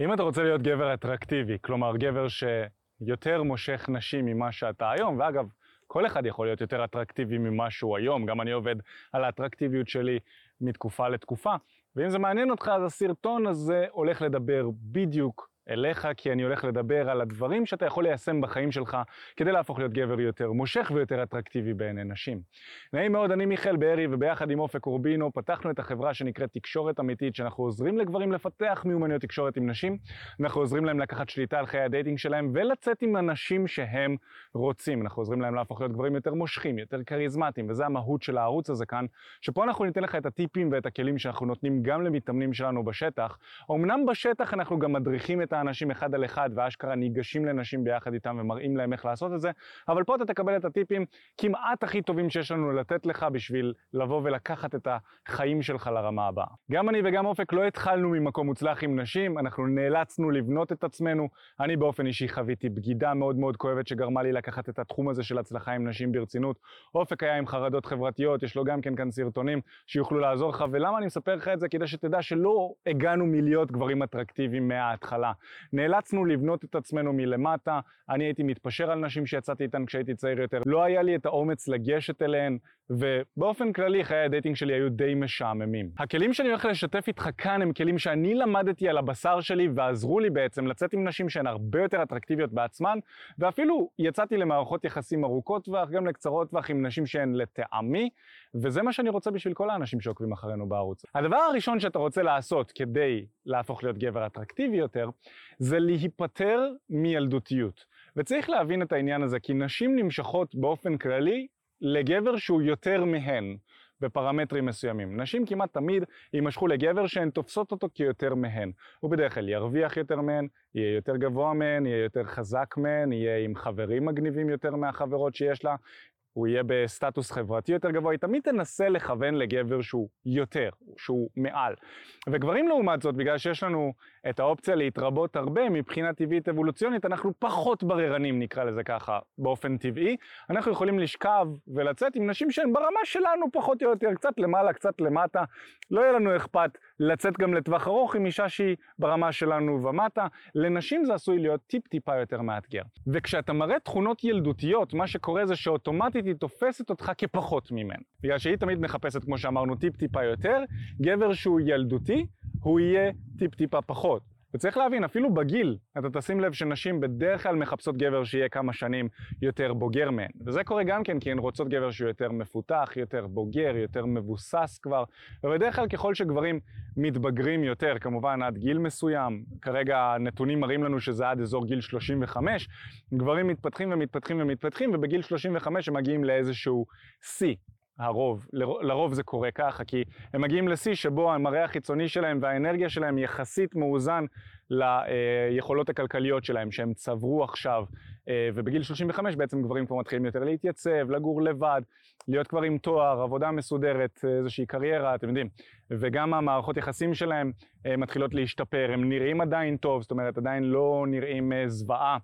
אם אתה רוצה להיות גבר אטרקטיבי, כלומר גבר שיותר מושך נשים ממה שאתה היום, ואגב, כל אחד יכול להיות יותר אטרקטיבי ממה שהוא היום, גם אני עובד על האטרקטיביות שלי מתקופה לתקופה, ואם זה מעניין אותך, אז הסרטון הזה הולך לדבר בדיוק אליך, כי אני הולך לדבר על הדברים שאתה יכול ליישם בחיים שלך כדי להפוך להיות גבר יותר מושך ויותר אטרקטיבי בעיני נשים. נעים מאוד, אני מיכאל בארי, וביחד עם אופק אורבינו פתחנו את החברה שנקראת תקשורת אמיתית, שאנחנו עוזרים לגברים לפתח מיומנויות תקשורת עם נשים, אנחנו עוזרים להם לקחת שליטה על חיי ה dating שלהם ולצאת עם הנשים שהם רוצים. אנחנו עוזרים להם להפוך להיות גברים יותר מושכים, יותר כריזמטיים, וזה המהות של הערוץ הזה כאן, שפה אנחנו ניתן לך את הטיפים ואת הכלים שאנחנו נותנים גם למתאמנים שלנו בשטח. אמנם בשטח אנחנו גם מדריכים את האנשים אחד על אחד, ואשכרה ניגשים לנשים ביחד איתם ומראים להם איך לעשות את זה, אבל פה אתה תקבל את הטיפים כמעט הכי טובים שיש לנו לתת לך בשביל לבוא ולקחת את החיים שלך לרמה הבאה. גם אני וגם אופק לא התחלנו ממקום מוצלח עם נשים, אנחנו נאלצנו לבנות את עצמנו. אני באופן אישי חוויתי בגידה מאוד מאוד כואבת שגרמה לי לקחת את התחום הזה של הצלחה עם נשים ברצינות. אופק היה עם חרדות חברתיות, יש לו גם כן כאן סרטונים שיוכלו לעזור לך, ולמה אני מספר לך את זה? כדי שתדע שלא הגענו מלהיות גברים אטרקטיביים מההתחלה. נאלצנו לבנות את עצמנו מלמטה, אני הייתי מתפשר על נשים שיצאתי איתן כשהייתי צעיר יותר, לא היה לי את האומץ לגשת אליהן, ובאופן כללי חיי ה dating שלי היו די משעממים. הכלים שאני הולך לשתף איתך כאן הם כלים שאני למדתי על הבשר שלי ועזרו לי בעצם לצאת עם נשים שהן הרבה יותר אטרקטיביות בעצמן, ואפילו יצאתי למערכות יחסים ארוכות טווח, גם לקצרות טווח עם נשים שהן לטעמי, וזה מה שאני רוצה בשביל כל האנשים שעוקבים אחרינו בערוץ. הדבר הראשון שאתה רוצה לעשות כדי להפוך להיות גבר אטרקטיבי יותר, זה להיפטר מילדותיות. וצריך להבין את העניין הזה, כי נשים נמשכות באופן כללי לגבר שהוא יותר מהן בפרמטרים מסוימים. נשים כמעט תמיד יימשכו לגבר שהן תופסות אותו כיותר מהן. הוא בדרך כלל ירוויח יותר מהן, יהיה יותר גבוה מהן, יהיה יותר חזק מהן, יהיה עם חברים מגניבים יותר מהחברות שיש לה, הוא יהיה בסטטוס חברתי יותר גבוה, היא תמיד תנסה לכוון לגבר שהוא יותר, שהוא מעל. וגברים לעומת זאת, בגלל שיש לנו את האופציה להתרבות הרבה מבחינה טבעית אבולוציונית, אנחנו פחות בררנים נקרא לזה ככה, באופן טבעי. אנחנו יכולים לשכב ולצאת עם נשים שהן ברמה שלנו פחות או יותר, קצת למעלה, קצת למטה. לא יהיה לנו אכפת לצאת גם לטווח ארוך עם אישה שהיא ברמה שלנו ומטה. לנשים זה עשוי להיות טיפ טיפה יותר מאתגר. וכשאתה מראה תכונות ילדותיות, מה שקורה זה שאוטומטית היא תופסת אותך כפחות ממנו. בגלל שהיא תמיד מחפשת, כמו שאמרנו, טיפ טיפה יותר, גבר שהוא ילדותי, הוא יהיה טיפ טיפה פחות. וצריך להבין, אפילו בגיל, אתה תשים לב שנשים בדרך כלל מחפשות גבר שיהיה כמה שנים יותר בוגר מהן. וזה קורה גם כן כי הן רוצות גבר שהוא יותר מפותח, יותר בוגר, יותר מבוסס כבר. ובדרך כלל ככל שגברים מתבגרים יותר, כמובן עד גיל מסוים, כרגע הנתונים מראים לנו שזה עד אזור גיל 35, גברים מתפתחים ומתפתחים ומתפתחים, ובגיל 35 הם מגיעים לאיזשהו שיא. הרוב, לרוב זה קורה ככה, כי הם מגיעים לשיא שבו המראה החיצוני שלהם והאנרגיה שלהם יחסית מאוזן ליכולות הכלכליות שלהם, שהם צברו עכשיו, אה, ובגיל 35 בעצם גברים כבר מתחילים יותר להתייצב, לגור לבד, להיות כבר עם תואר, עבודה מסודרת, איזושהי קריירה, אתם יודעים, וגם המערכות יחסים שלהם אה, מתחילות להשתפר, הם נראים עדיין טוב, זאת אומרת עדיין לא נראים אה, זוועה.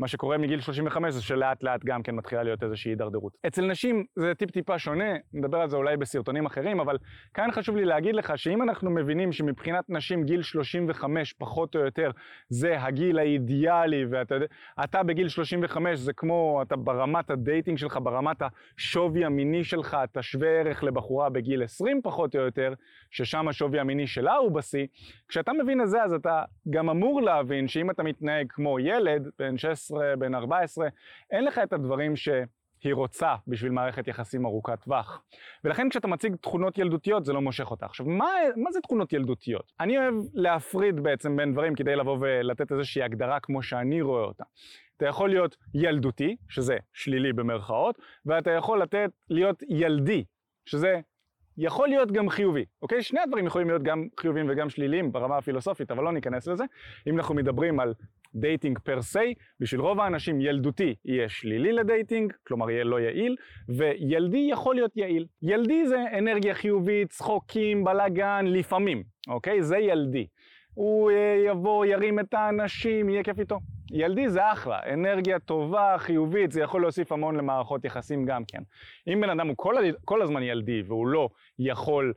מה שקורה מגיל 35 זה שלאט לאט גם כן מתחילה להיות איזושהי הידרדרות. אצל נשים זה טיפ טיפה שונה, נדבר על זה אולי בסרטונים אחרים, אבל כאן חשוב לי להגיד לך שאם אנחנו מבינים שמבחינת נשים גיל 35 פחות או יותר זה הגיל האידיאלי, ואתה בגיל 35 זה כמו, אתה ברמת ה dating שלך, ברמת השווי המיני שלך, אתה שווה ערך לבחורה בגיל 20 פחות או יותר, ששם השווי המיני שלה הוא בשיא, כשאתה מבין את זה אז אתה גם אמור להבין שאם אתה מתנהג כמו ילד, בן 16 13, בן 14, אין לך את הדברים שהיא רוצה בשביל מערכת יחסים ארוכת טווח. ולכן כשאתה מציג תכונות ילדותיות זה לא מושך אותה. עכשיו, מה, מה זה תכונות ילדותיות? אני אוהב להפריד בעצם בין דברים כדי לבוא ולתת איזושהי הגדרה כמו שאני רואה אותה. אתה יכול להיות ילדותי, שזה שלילי במרכאות, ואתה יכול לתת, להיות ילדי, שזה יכול להיות גם חיובי, אוקיי? שני הדברים יכולים להיות גם חיוביים וגם שליליים ברמה הפילוסופית, אבל לא ניכנס לזה. אם אנחנו מדברים על dating per se, בשביל רוב האנשים ילדותי יהיה שלילי ל dating, כלומר יהיה לא יעיל, וילדי יכול להיות יעיל. ילדי זה אנרגיה חיובית, צחוקים, בלאגן, לפעמים, אוקיי? זה ילדי. הוא אה, יבוא, ירים את האנשים, יהיה כיף איתו. ילדי זה אחלה, אנרגיה טובה, חיובית, זה יכול להוסיף המון למערכות יחסים גם כן. אם בן אדם הוא כל, כל הזמן ילדי והוא לא יכול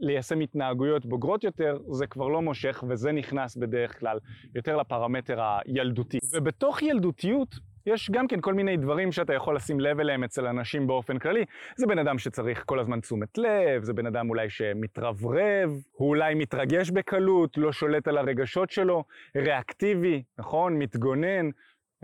ליישם התנהגויות בוגרות יותר, זה כבר לא מושך וזה נכנס בדרך כלל יותר לפרמטר הילדותי. ובתוך ילדותיות יש גם כן כל מיני דברים שאתה יכול לשים לב אליהם אצל אנשים באופן כללי. זה בן אדם שצריך כל הזמן תשומת לב, זה בן אדם אולי שמתרברב, הוא אולי מתרגש בקלות, לא שולט על הרגשות שלו, ריאקטיבי, נכון? מתגונן.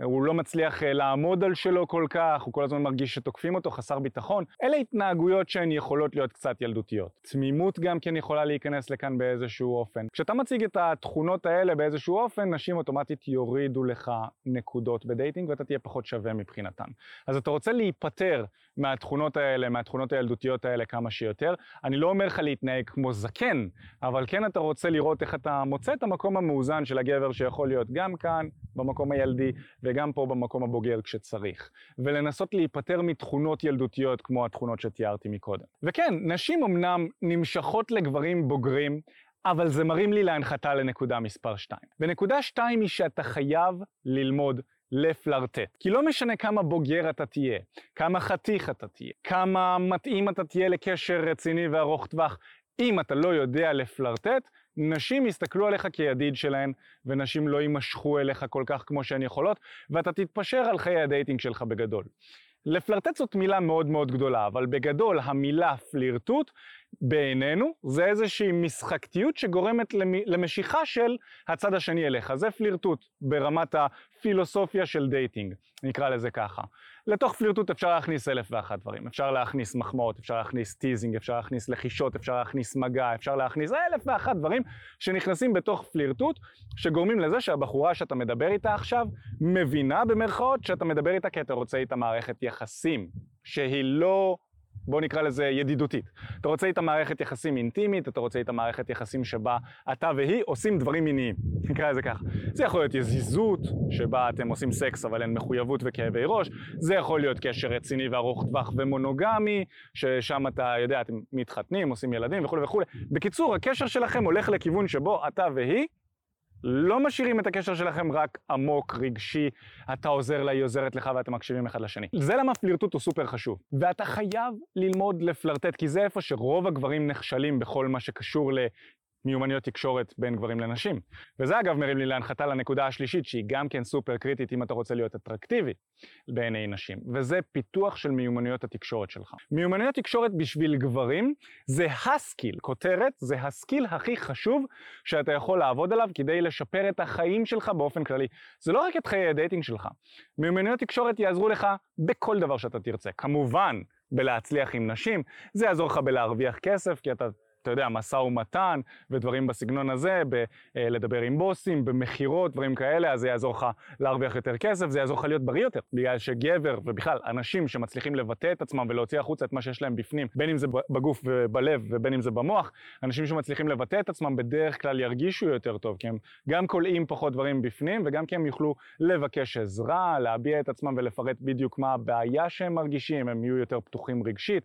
הוא לא מצליח אה, לעמוד על שלו כל כך, הוא כל הזמן מרגיש שתוקפים אותו, חסר ביטחון. אלה התנהגויות שהן יכולות להיות קצת ילדותיות. תמימות גם כן יכולה להיכנס לכאן באיזשהו אופן. כשאתה מציג את התכונות האלה באיזשהו אופן, נשים אוטומטית יורידו לך נקודות בדייטינג ואתה תהיה פחות שווה מבחינתן. אז אתה רוצה להיפטר מהתכונות האלה, מהתכונות הילדותיות האלה כמה שיותר. אני לא אומר לך להתנהג כמו זקן, אבל כן אתה רוצה לראות איך אתה מוצא את המקום המאוזן של הגבר שיכול להיות גם כאן, במקום הילדי, וגם פה במקום הבוגר כשצריך. ולנסות להיפטר מתכונות ילדותיות כמו התכונות שתיארתי מקודם. וכן, נשים אמנם נמשכות לגברים בוגרים, אבל זה מרים לי להנחתה לנקודה מספר 2. ונקודה 2 היא שאתה חייב ללמוד לפלרטט. כי לא משנה כמה בוגר אתה תהיה, כמה חתיך אתה תהיה, כמה מתאים אתה תהיה לקשר רציני וארוך טווח, אם אתה לא יודע לפלרטט, נשים יסתכלו עליך כידיד שלהן, ונשים לא יימשכו אליך כל כך כמו שהן יכולות, ואתה תתפשר על חיי ה dating שלך בגדול. לפלרטט זאת מילה מאוד מאוד גדולה, אבל בגדול המילה פלירטוט בעינינו זה איזושהי משחקתיות שגורמת למשיכה של הצד השני אליך. זה פלירטוט ברמת הפילוסופיה של dating, נקרא לזה ככה. לתוך פלירטוט אפשר להכניס אלף ואחת דברים. אפשר להכניס מחמאות, אפשר להכניס teasing, אפשר להכניס לחישות, אפשר להכניס מגע, אפשר להכניס אלף ואחת דברים שנכנסים בתוך פלירטוט, שגורמים לזה שהבחורה שאתה מדבר איתה עכשיו מבינה במרכאות שאתה מדבר איתה כי אתה רוצה איתה מערכת יחסים, שהיא לא בוא נקרא לזה ידידותית. אתה רוצה איתה מערכת יחסים אינטימית, אתה רוצה איתה מערכת יחסים שבה אתה והיא עושים דברים מיניים, נקרא לזה ככה. זה יכול להיות יזיזות, שבה אתם עושים סקס אבל אין מחויבות וכאבי ראש, זה יכול להיות קשר רציני וארוך טווח ומונוגמי, ששם אתה יודע, אתם מתחתנים, עושים ילדים וכולי וכולי. בקיצור, הקשר שלכם הולך לכיוון שבו אתה והיא לא משאירים את הקשר שלכם רק עמוק, רגשי, אתה עוזר לה, היא עוזרת לך ואתם מקשיבים אחד לשני. זה למה פלירטוט הוא סופר חשוב. ואתה חייב ללמוד לפלרטט, כי זה איפה שרוב הגברים נכשלים בכל מה שקשור מיומנויות תקשורת בין גברים לנשים. וזה אגב מרים לי להנחתה לנקודה השלישית, שהיא גם כן סופר קריטית אם אתה רוצה להיות אטרקטיבי בעיני נשים, וזה פיתוח של מיומנויות התקשורת שלך. מיומנויות תקשורת בשביל גברים זה ה skill, כותרת, זה ה skill הכי חשוב שאתה יכול לעבוד עליו כדי לשפר את החיים שלך באופן כללי. זה לא רק את חיי ה dating שלך. מיומנויות תקשורת יעזרו לך בכל דבר שאתה תרצה. כמובן, בלהצליח עם נשים, זה יעזור לך בלהרוויח כסף, כי אתה אתה יודע, משא ומתן ודברים בסגנון הזה, בלדבר עם בוסים, במכירות, דברים כאלה, אז זה יעזור לך להרוויח יותר כסף, זה יעזור לך להיות בריא יותר. בגלל שגבר, ובכלל, אנשים שמצליחים לבטא את עצמם ולהוציא החוצה את מה שיש להם בפנים, בין אם זה בגוף ובלב ובין אם זה במוח, אנשים שמצליחים לבטא את עצמם בדרך כלל ירגישו יותר טוב, כי הם גם כולאים פחות דברים בפנים, וגם כי הם יוכלו לבקש עזרה, להביע את עצמם ולפרט בדיוק מה הבעיה שהם מרגישים, הם יהיו יותר פתוחים רגשית.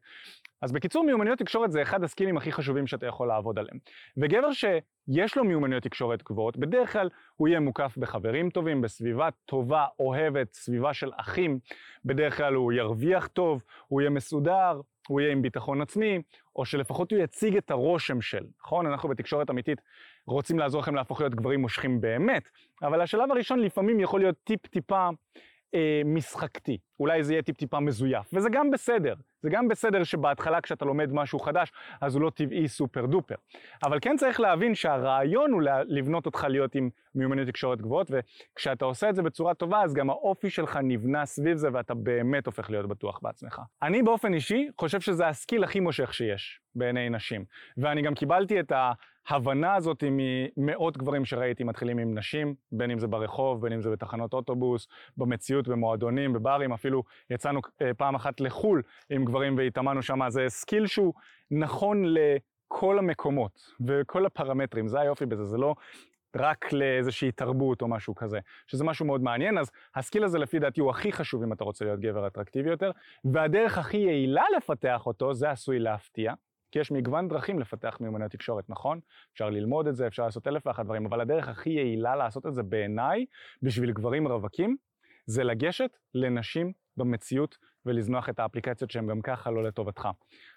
אז בקיצור, מיומנויות תקשורת זה אחד הסקילים הכי חשובים שאתה יכול לעבוד עליהם. וגבר שיש לו מיומנויות תקשורת גבוהות, בדרך כלל הוא יהיה מוקף בחברים טובים, בסביבה טובה, אוהבת, סביבה של אחים. בדרך כלל הוא ירוויח טוב, הוא יהיה מסודר, הוא יהיה עם ביטחון עצמי, או שלפחות הוא יציג את הרושם של, נכון? אנחנו בתקשורת אמיתית רוצים לעזור לכם להפוך להיות גברים מושכים באמת, אבל השלב הראשון לפעמים יכול להיות טיפ-טיפה אה, משחקתי. אולי זה יהיה טיפ-טיפה מזויף, וזה גם בסדר. זה גם בסדר שבהתחלה כשאתה לומד משהו חדש, אז הוא לא טבעי סופר דופר. אבל כן צריך להבין שהרעיון הוא לבנות אותך להיות עם מיומנויות תקשורת גבוהות, וכשאתה עושה את זה בצורה טובה, אז גם האופי שלך נבנה סביב זה, ואתה באמת הופך להיות בטוח בעצמך. אני באופן אישי חושב שזה הסקיל הכי מושך שיש בעיני נשים. ואני גם קיבלתי את ההבנה הזאת ממאות גברים שראיתי מתחילים עם נשים, בין אם זה ברחוב, בין אם זה בתחנות אוטובוס, במציאות, במועדונים, בברים, אפילו יצאנו אה, פעם אחת לחו"ל עם גברים והתאמנו שם, זה skill שהוא נכון לכל המקומות וכל הפרמטרים, זה היופי בזה, זה לא רק לאיזושהי תרבות או משהו כזה, שזה משהו מאוד מעניין, אז ה skill הזה לפי דעתי הוא הכי חשוב אם אתה רוצה להיות גבר אטרקטיבי יותר, והדרך הכי יעילה לפתח אותו זה עשוי להפתיע. כי יש מגוון דרכים לפתח מיומנויות תקשורת, נכון? אפשר ללמוד את זה, אפשר לעשות אלף ואחת דברים, אבל הדרך הכי יעילה לעשות את זה בעיניי, בשביל גברים רווקים, זה לגשת לנשים במציאות ולזנוח את האפליקציות שהן גם ככה לא לטובתך.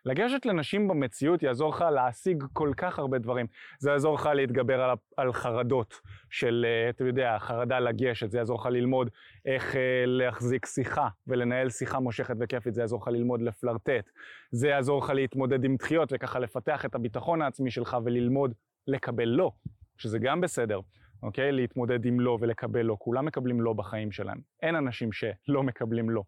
לגשת לנשים במציאות יעזור לך להשיג כל כך הרבה דברים. זה יעזור לך להתגבר על, על חרדות של, אה, אתה יודע, חרדה לגשת, זה יעזור לך ללמוד איך אה, להחזיק שיחה ולנהל שיחה מושכת וכיפית, זה יעזור לך ללמוד לפלרטט, זה יעזור לך להתמודד עם דחיות וככה לפתח את הביטחון העצמי שלך וללמוד לקבל לא, שזה גם בסדר. אוקיי? להתמודד עם לא ולקבל לא. כולם מקבלים לא בחיים שלהם. אין אנשים שלא מקבלים לא.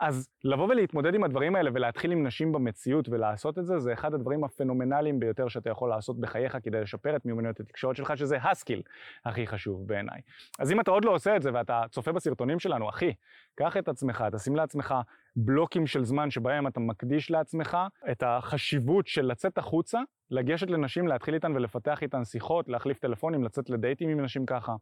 אז לבוא ולהתמודד עם הדברים האלה ולהתחיל עם נשים במציאות ולעשות את זה, זה אחד הדברים הפנומנליים ביותר שאתה יכול לעשות בחייך כדי לשפר את מיומנויות התקשורת שלך, שזה הסקיל הכי חשוב בעיניי. אז אם אתה עוד לא עושה את זה ואתה צופה בסרטונים שלנו, אחי, קח את עצמך, תשים לעצמך בלוקים של זמן שבהם אתה מקדיש לעצמך את החשיבות של לצאת החוצה, לגשת לנשים, להתחיל איתן ולפתח איתן שיחות, להחליף טלפונים, לצאת לדייטים עם נשים ככה.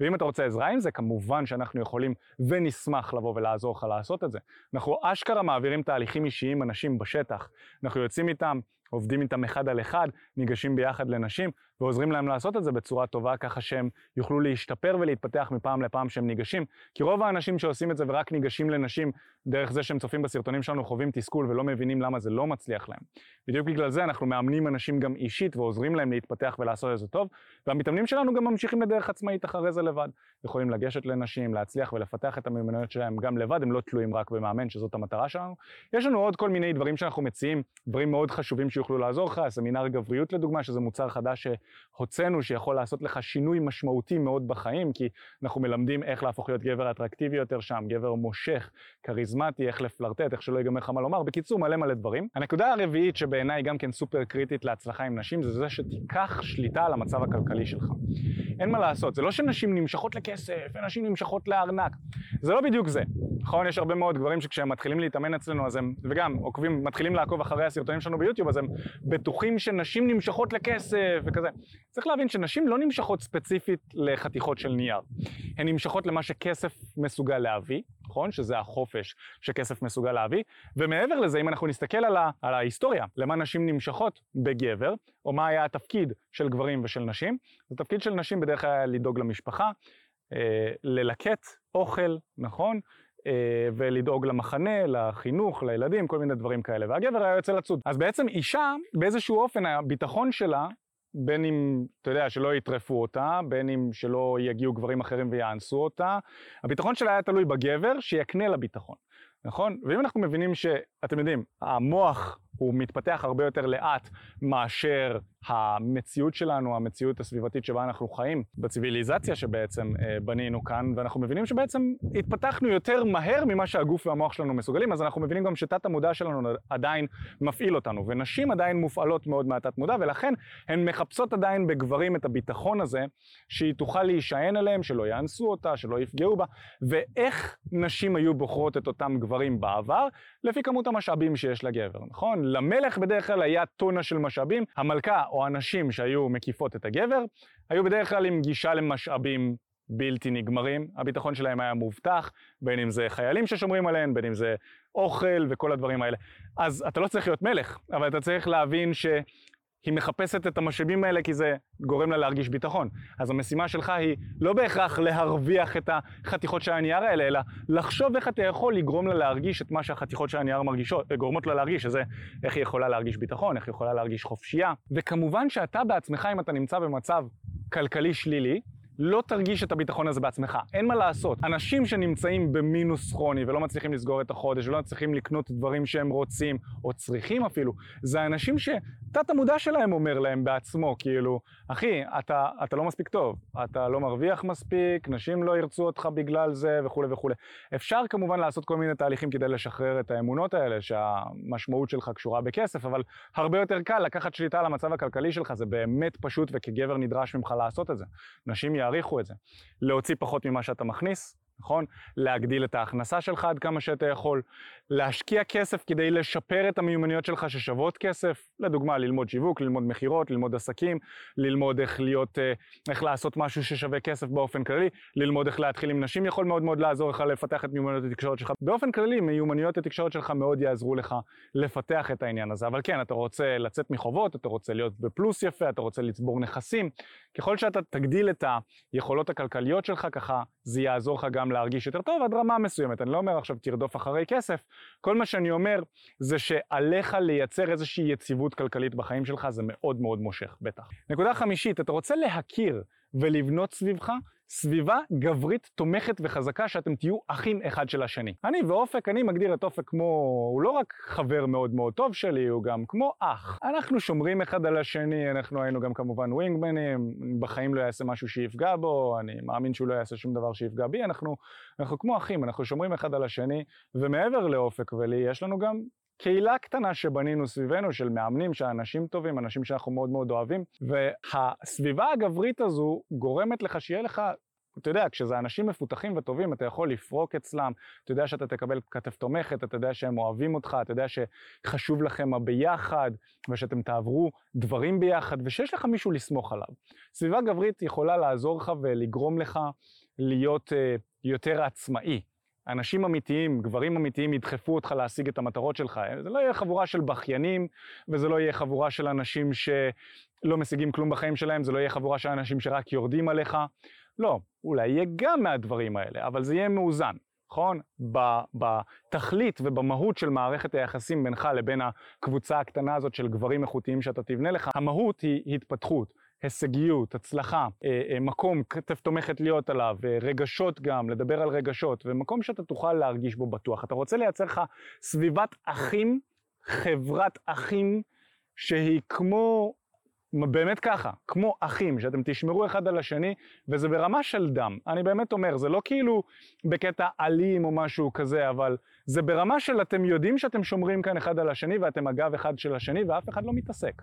ואם אתה רוצה עזרה עם זה, כמובן שאנחנו יכולים ונשמח לבוא ולעזור לך לעשות את זה. אנחנו אשכרה מעבירים תהליכים אישיים אנשים בשטח. אנחנו יוצאים איתם, עובדים איתם אחד על אחד, ניגשים ביחד לנשים, ועוזרים להם לעשות את זה בצורה טובה, ככה שהם יוכלו להשתפר ולהתפתח מפעם לפעם שהם ניגשים. כי רוב האנשים שעושים את זה ורק ניגשים לנשים דרך זה שהם צופים בסרטונים שלנו חווים תסכול ולא מבינים למה זה לא מצליח להם. בדיוק בגלל זה אנחנו מאמנים אנשים גם אישית ועוזרים להם להתפתח ולעשות את זה טוב, והמתאמנים שלנו גם ממשיכים בדרך עצמאית אחרי זה לבד. יכולים לגשת לנשים, להצליח ולפתח את המיומנויות שלהם גם לבד, הם לא תלויים רק במאמן, שזאת המטרה שלנו. יש לנו עוד כל מיני דברים שאנחנו מציעים, דברים מאוד חשובים שיוכלו לעזור לך, סמינר גבריות לדוגמה, שזה מוצר חדש שהוצאנו, שיכול לעשות לך שינוי משמעותי מאוד בחיים, כי אנחנו מלמדים איך להפוך להיות גבר אטרקטיבי יותר שם, גבר מושך, כריזמטי, איך לפלרטט, איך שלא ייגמר לך מה לומר, בקיצור מלא מלא דברים. הנקודה הרביעית שבעיניי גם כן סופר קריטית להצלחה עם נשים, זה זה שתיקח שליטה על המצב הכלכלי שלך. אין מה לעשות, זה לא שנשים נמשכות לכסף, ונשים נמשכות לארנק, זה לא בדיוק זה. נכון? יש הרבה מאוד גברים שכשהם מתחילים להתאמן אצלנו, אז הם, וגם עוקבים, מתחילים לעקוב אחרי הסרטונים שלנו ביוטיוב, אז הם בטוחים שנשים נמשכות לכסף וכזה. צריך להבין שנשים לא נמשכות ספציפית לחתיכות של נייר. הן נמשכות למה שכסף מסוגל להביא, נכון? שזה החופש שכסף מסוגל להביא. ומעבר לזה, אם אנחנו נסתכל על, ה, על ההיסטוריה, למה נשים נמשכות בגבר, או מה היה התפקיד של גברים ושל נשים, זה תפקיד של נשים בדרך כלל לדאוג למשפחה, אה, ללקט אוכל, נכון? אה, ולדאוג למחנה, לחינוך, לילדים, כל מיני דברים כאלה. והגבר היה יוצא לצוד. אז בעצם אישה, באיזשהו אופן, הביטחון שלה, בין אם, אתה יודע, שלא יטרפו אותה, בין אם שלא יגיעו גברים אחרים ויאנסו אותה, הביטחון שלה היה תלוי בגבר שיקנה לה ביטחון, נכון? ואם אנחנו מבינים שאתם יודעים, המוח הוא מתפתח הרבה יותר לאט מאשר המציאות שלנו, המציאות הסביבתית שבה אנחנו חיים, בציוויליזציה שבעצם אה, בנינו כאן, ואנחנו מבינים שבעצם התפתחנו יותר מהר ממה שהגוף והמוח שלנו מסוגלים, אז אנחנו מבינים גם שתת המודע שלנו עדיין מפעיל אותנו, ונשים עדיין מופעלות מאוד מהתת מודע, ולכן הן מחפשות עדיין בגברים את הביטחון הזה, שהיא תוכל להישען עליהם, שלא יאנסו אותה, שלא יפגעו בה, ואיך נשים היו בוחרות את אותם גברים בעבר? לפי כמות המשאבים שיש לגבר, נכון? למלך בדרך כלל היה טונה של משאבים, המלכה או הנשים שהיו מקיפות את הגבר, היו בדרך כלל עם גישה למשאבים בלתי נגמרים, הביטחון שלהם היה מובטח, בין אם זה חיילים ששומרים עליהם, בין אם זה אוכל וכל הדברים האלה. אז אתה לא צריך להיות מלך, אבל אתה צריך להבין ש... היא מחפשת את המשאבים האלה כי זה גורם לה להרגיש ביטחון. אז המשימה שלך היא לא בהכרח להרוויח את החתיכות של הנייר האלה, אלא לחשוב איך אתה יכול לגרום לה להרגיש את מה שהחתיכות של הנייר מרגישות, גורמות לה להרגיש, שזה איך היא יכולה להרגיש ביטחון, איך היא יכולה להרגיש חופשייה. וכמובן שאתה בעצמך, אם אתה נמצא במצב כלכלי שלילי, לא תרגיש את הביטחון הזה בעצמך, אין מה לעשות. אנשים שנמצאים במינוס כרוני ולא מצליחים לסגור את החודש ולא מצליחים לקנות דברים שהם רוצים, או צריכים אפילו, זה אנשים שתת המודע שלהם אומר להם בעצמו, כאילו, אחי, אתה, אתה לא מספיק טוב, אתה לא מרוויח מספיק, נשים לא ירצו אותך בגלל זה וכולי וכולי. אפשר כמובן לעשות כל מיני תהליכים כדי לשחרר את האמונות האלה, שהמשמעות שלך קשורה בכסף, אבל הרבה יותר קל לקחת שליטה על המצב הכלכלי שלך, זה באמת פשוט וכגבר נדרש ממך לעשות את זה. נשים יעריכו את זה. להוציא פחות ממה שאתה מכניס, נכון? להגדיל את ההכנסה שלך עד כמה שאתה יכול, להשקיע כסף כדי לשפר את המיומנויות שלך ששוות כסף, לדוגמה ללמוד שיווק, ללמוד מכירות, ללמוד עסקים, ללמוד איך להיות, אה, איך לעשות משהו ששווה כסף באופן כללי, ללמוד איך להתחיל עם נשים יכול מאוד מאוד לעזור לך לפתח את מיומנויות התקשורת שלך. באופן כללי, מיומנויות התקשורת שלך מאוד יעזרו לך לפתח את העניין הזה. אבל כן, אתה רוצה לצאת מחובות, אתה רוצה להיות בפלוס יפה, אתה רוצה לצבור נכסים. ככל שאתה תגדיל את היכולות הכלכליות שלך, ככה זה יעזור לך גם להרגיש יותר טוב עד רמה מסוימת. אני לא אומר עכשיו תרדוף אחרי כסף, כל מה שאני אומר זה שעליך לייצר איזושהי יציבות כלכלית בחיים שלך, זה מאוד מאוד מושך, בטח. נקודה חמישית, אתה רוצה להכיר ולבנות סביבך סביבה גברית תומכת וחזקה שאתם תהיו אחים אחד של השני. אני ואופק, אני מגדיר את אופק כמו, הוא לא רק חבר מאוד מאוד טוב שלי, הוא גם כמו אח. אנחנו שומרים אחד על השני, אנחנו היינו גם כמובן ווינגמנים, בחיים לא יעשה משהו שיפגע בו, אני מאמין שהוא לא יעשה שום דבר שיפגע בי, אנחנו, אנחנו כמו אחים, אנחנו שומרים אחד על השני, ומעבר לאופק ולי, יש לנו גם קהילה קטנה שבנינו סביבנו של מאמנים, של אנשים טובים, אנשים שאנחנו מאוד מאוד אוהבים, והסביבה הגברית הזו גורמת לך שיהיה לך אתה יודע, כשזה אנשים מפותחים וטובים, אתה יכול לפרוק אצלם, אתה יודע שאתה תקבל כתף תומכת, אתה יודע שהם אוהבים אותך, אתה יודע שחשוב לכם הביחד, ושאתם תעברו דברים ביחד, ושיש לך מישהו לסמוך עליו. סביבה גברית יכולה לעזור לך ולגרום לך להיות uh, יותר עצמאי. אנשים אמיתיים, גברים אמיתיים ידחפו אותך להשיג את המטרות שלך. זה לא יהיה חבורה של בכיינים, וזה לא יהיה חבורה של אנשים שלא משיגים כלום בחיים שלהם, זה לא יהיה חבורה של אנשים שרק יורדים עליך. לא, אולי יהיה גם מהדברים האלה, אבל זה יהיה מאוזן, נכון? בתכלית ובמהות של מערכת היחסים בינך לבין הקבוצה הקטנה הזאת של גברים איכותיים שאתה תבנה לך, המהות היא התפתחות. הישגיות, הצלחה, אה, אה, מקום, כתף תומכת להיות עליו, אה, רגשות גם, לדבר על רגשות, ומקום שאתה תוכל להרגיש בו בטוח. אתה רוצה לייצר לך סביבת אחים, חברת אחים, שהיא כמו באמת ככה, כמו אחים, שאתם תשמרו אחד על השני, וזה ברמה של דם. אני באמת אומר, זה לא כאילו בקטע אלים או משהו כזה, אבל זה ברמה של אתם יודעים שאתם שומרים כאן אחד על השני, ואתם הגב אחד של השני, ואף אחד לא מתעסק.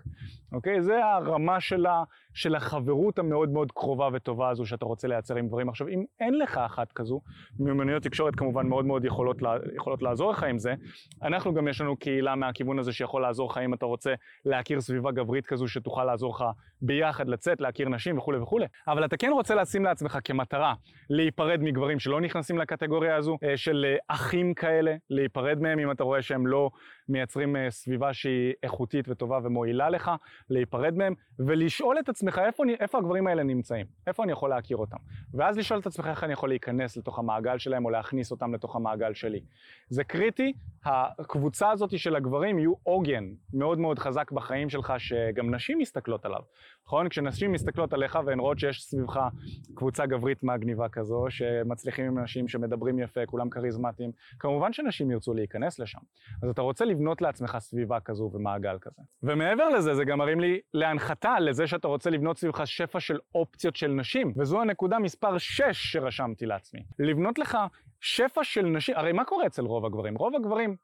אוקיי? זה הרמה של, ה, של החברות המאוד מאוד קרובה וטובה הזו שאתה רוצה לייצר עם דברים. עכשיו, אם אין לך אחת כזו, מיומנויות תקשורת כמובן מאוד מאוד יכולות, יכולות לעזור לך עם זה, אנחנו גם יש לנו קהילה מהכיוון הזה שיכול לעזור לך אם אתה רוצה להכיר סביבה גברית כזו שתוכל לעזור לך ביחד לצאת, להכיר נשים וכולי וכולי. אבל אתה כן רוצה לשים לעצמך כמטרה להיפרד מגברים שלא נכנסים לקטגוריה הזו, אה, של אה, אחים כאלה, להיפרד מהם אם אתה רואה שהם לא מייצרים אה, סביבה שהיא איכותית וטובה ומועילה לך, להיפרד מהם, ולשאול את עצמך איפה, איפה הגברים האלה נמצאים, איפה אני יכול להכיר אותם. ואז לשאול את עצמך איך אני יכול להיכנס לתוך המעגל שלהם או להכניס אותם לתוך המעגל שלי. זה קריטי, הקבוצה הזאת של הגברים יהיו עוגן מאוד מאוד חזק בחיים שלך, שגם נשים מסתכלות עליו. נכון? כשנשים מסתכלות עליך והן רואות שיש סביבך קבוצה גברית מגניבה כזו, שמצליחים עם אנשים שמדברים יפה, כולם כריזמטיים, כמובן שנשים ירצו להיכנס לשם. אז אתה רוצה לבנות לעצמך סביבה כזו ומעגל כזה. ומעבר לזה, זה גם מרים לי להנחתה לזה שאתה רוצה לבנות סביבך שפע של אופציות של נשים, וזו הנקודה מספר 6 שרשמתי לעצמי. לבנות לך שפע של נשים, הרי מה קורה אצל רוב הגברים? רוב הגברים,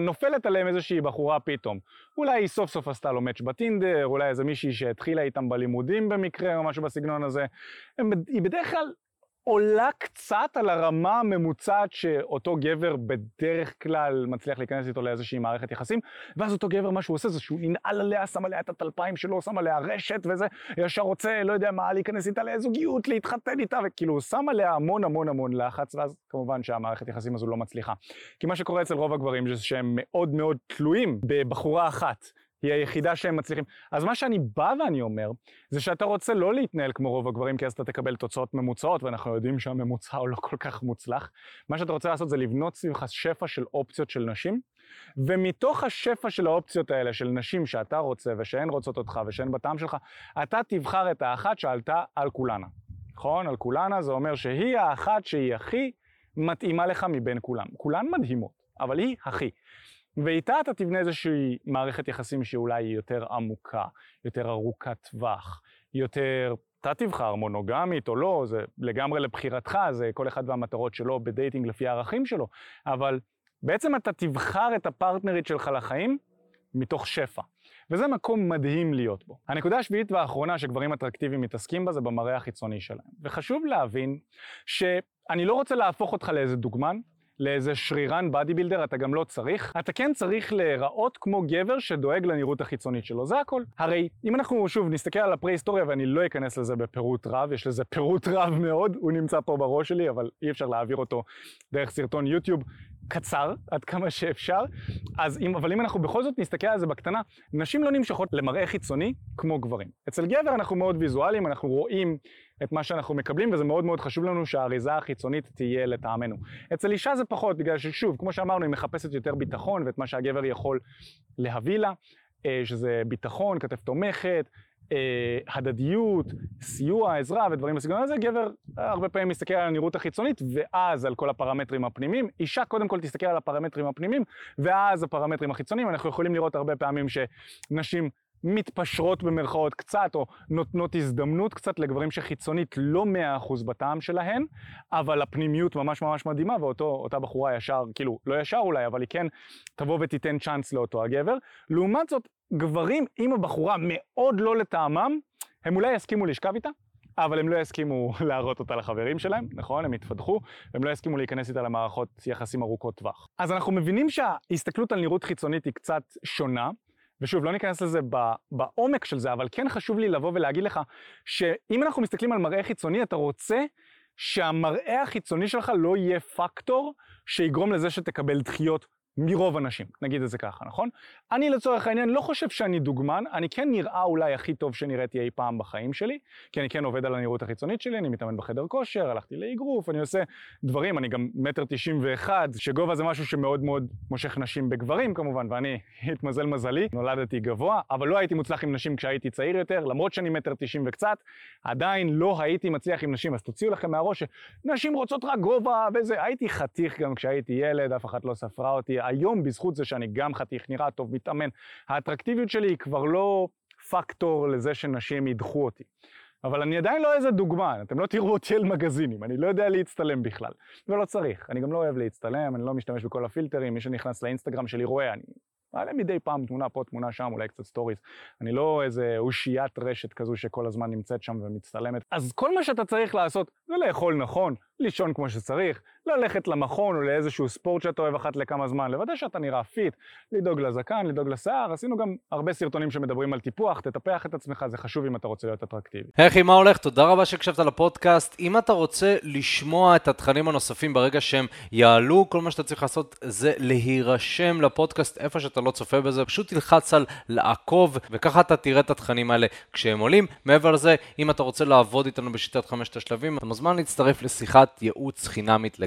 נופלת עליהם איזושהי בחורה פתאום. אולי היא סוף סוף עשתה לו מאץ' בטינדר, אולי איזה מישהי שהתחילה איתם בלימודים במקרה או משהו בסגנון הזה. היא בדרך כלל עולה קצת על הרמה הממוצעת שאותו גבר בדרך כלל מצליח להיכנס איתו לאיזושהי מערכת יחסים, ואז אותו גבר, מה שהוא עושה זה שהוא ננעל עליה, שם עליה את הטלפיים שלו, שם עליה רשת וזה, ישר רוצה, לא יודע מה, להיכנס איתה לזוגיות, להתחתן איתה, וכאילו הוא שם עליה המון המון המון לחץ, ואז כמובן שהמערכת יחסים הזו לא מצליחה. כי מה שקורה אצל רוב הגברים זה שהם מאוד מאוד תלויים בבחורה אחת. היא היחידה שהם מצליחים. אז מה שאני בא ואני אומר, זה שאתה רוצה לא להתנהל כמו רוב הגברים, כי אז אתה תקבל תוצאות ממוצעות, ואנחנו יודעים שהממוצע הוא לא כל כך מוצלח. מה שאתה רוצה לעשות זה לבנות סביבך שפע של אופציות של נשים, ומתוך השפע של האופציות האלה, של נשים שאתה רוצה ושהן רוצות אותך ושהן בטעם שלך, אתה תבחר את האחת שעלתה על כולנה. נכון? על כולנה זה אומר שהיא האחת שהיא הכי מתאימה לך מבין כולם. כולן מדהימות, אבל היא הכי. ואיתה אתה תבנה איזושהי מערכת יחסים שאולי היא יותר עמוקה, יותר ארוכת טווח, יותר, אתה תבחר מונוגמית או לא, זה לגמרי לבחירתך, זה כל אחד והמטרות שלו בדייטינג לפי הערכים שלו, אבל בעצם אתה תבחר את הפרטנרית שלך לחיים מתוך שפע. וזה מקום מדהים להיות בו. הנקודה השביעית והאחרונה שגברים אטרקטיביים מתעסקים בה זה במראה החיצוני שלהם. וחשוב להבין שאני לא רוצה להפוך אותך לאיזה דוגמן, לאיזה שרירן בדי בילדר, אתה גם לא צריך. אתה כן צריך להיראות כמו גבר שדואג לנראות החיצונית שלו, זה הכל. הרי אם אנחנו שוב נסתכל על הפרה-היסטוריה, ואני לא אכנס לזה בפירוט רב, יש לזה פירוט רב מאוד, הוא נמצא פה בראש שלי, אבל אי אפשר להעביר אותו דרך סרטון יוטיוב. קצר, עד כמה שאפשר, אז אם, אבל אם אנחנו בכל זאת נסתכל על זה בקטנה, נשים לא נמשכות למראה חיצוני כמו גברים. אצל גבר אנחנו מאוד ויזואליים, אנחנו רואים את מה שאנחנו מקבלים, וזה מאוד מאוד חשוב לנו שהאריזה החיצונית תהיה לטעמנו. אצל אישה זה פחות, בגלל ששוב, כמו שאמרנו, היא מחפשת יותר ביטחון ואת מה שהגבר יכול להביא לה, אה, שזה ביטחון, כתף תומכת, אה, הדדיות, סיוע, עזרה ודברים בסגנון הזה, גבר הרבה פעמים מסתכל על הנראות החיצונית ואז על כל הפרמטרים הפנימיים. אישה קודם כל תסתכל על הפרמטרים הפנימיים ואז הפרמטרים החיצוניים. אנחנו יכולים לראות הרבה פעמים שנשים מתפשרות במרכאות קצת, או נותנות הזדמנות קצת לגברים שחיצונית לא מאה אחוז בטעם שלהן, אבל הפנימיות ממש ממש מדהימה, ואותה בחורה ישר, כאילו, לא ישר אולי, אבל היא כן תבוא ותיתן צ'אנס לאותו הגבר. לעומת זאת, גברים, אם הבחורה מאוד לא לטעמם, הם אולי יסכימו לשכב איתה, אבל הם לא יסכימו להראות אותה לחברים שלהם, נכון? הם יתפתחו, הם לא יסכימו להיכנס איתה למערכות יחסים ארוכות טווח. אז אנחנו מבינים שההסתכלות על נראות חיצונית היא קצת שונה, ושוב, לא ניכנס לזה בעומק של זה, אבל כן חשוב לי לבוא ולהגיד לך שאם אנחנו מסתכלים על מראה חיצוני, אתה רוצה שהמראה החיצוני שלך לא יהיה פקטור שיגרום לזה שתקבל דחיות מרוב אנשים, נגיד את זה ככה, נכון? אני לצורך העניין לא חושב שאני דוגמן, אני כן נראה אולי הכי טוב שנראיתי אי פעם בחיים שלי, כי אני כן עובד על הנראות החיצונית שלי, אני מתאמן בחדר כושר, הלכתי לאגרוף, אני עושה דברים, אני גם מטר תשעים ואחד, שגובה זה משהו שמאוד מאוד מושך נשים בגברים כמובן, ואני, התמזל מזלי, נולדתי גבוה, אבל לא הייתי מוצלח עם נשים כשהייתי צעיר יותר, למרות שאני מטר תשעים וקצת, עדיין לא הייתי מצליח עם נשים, אז תוציאו לכם מהראש שנשים רוצות רק גובה וזה, הייתי חתיך גם כשהייתי ילד, אף אחת לא ספרה אותי, היום בזכות זה שאני גם חתיך, נראה טוב, מתאמן, האטרקטיביות שלי היא כבר לא פקטור לזה שנשים ידחו אותי. אבל אני עדיין לא איזה דוגמן, אתם לא תראו אותי על מגזינים, אני לא יודע להצטלם בכלל. ולא צריך, אני גם לא אוהב להצטלם, אני לא משתמש בכל הפילטרים, מי שנכנס לאינסטגרם שלי רואה, אני מעלה מדי פעם תמונה פה, תמונה שם, אולי קצת stories. אני לא איזה אושיית רשת כזו שכל הזמן נמצאת שם ומצטלמת. אז כל מה שאתה צריך לעשות זה לאכול נכון, לישון כמו שצריך, ללכת למכון או לאיזשהו ספורט שאתה אוהב אחת לכמה זמן, לוודא שאתה נראה fit, לדאוג לזקן, לדאוג לשיער, עשינו גם הרבה סרטונים שמדברים על טיפוח, תטפח את עצמך, זה חשוב אם אתה רוצה להיות אטרקטיבי. היי מה הולך? תודה רבה שהקשבת לפודקאסט. אם אתה רוצה לשמוע את התכנים הנוספים ברגע שהם יעלו, כל מה שאתה צריך לעשות זה להירשם לפודקאסט איפה שאתה לא צופה בזה, פשוט תלחץ על לעקוב, וככה אתה תראה את התכנים האלה כשהם עולים. מעבר לזה, אם אתה רוצה לעבוד איתנו בשיטת חמשת השלבים, אתה מוזמן להצטרף לשיחת ייעוץ חינמית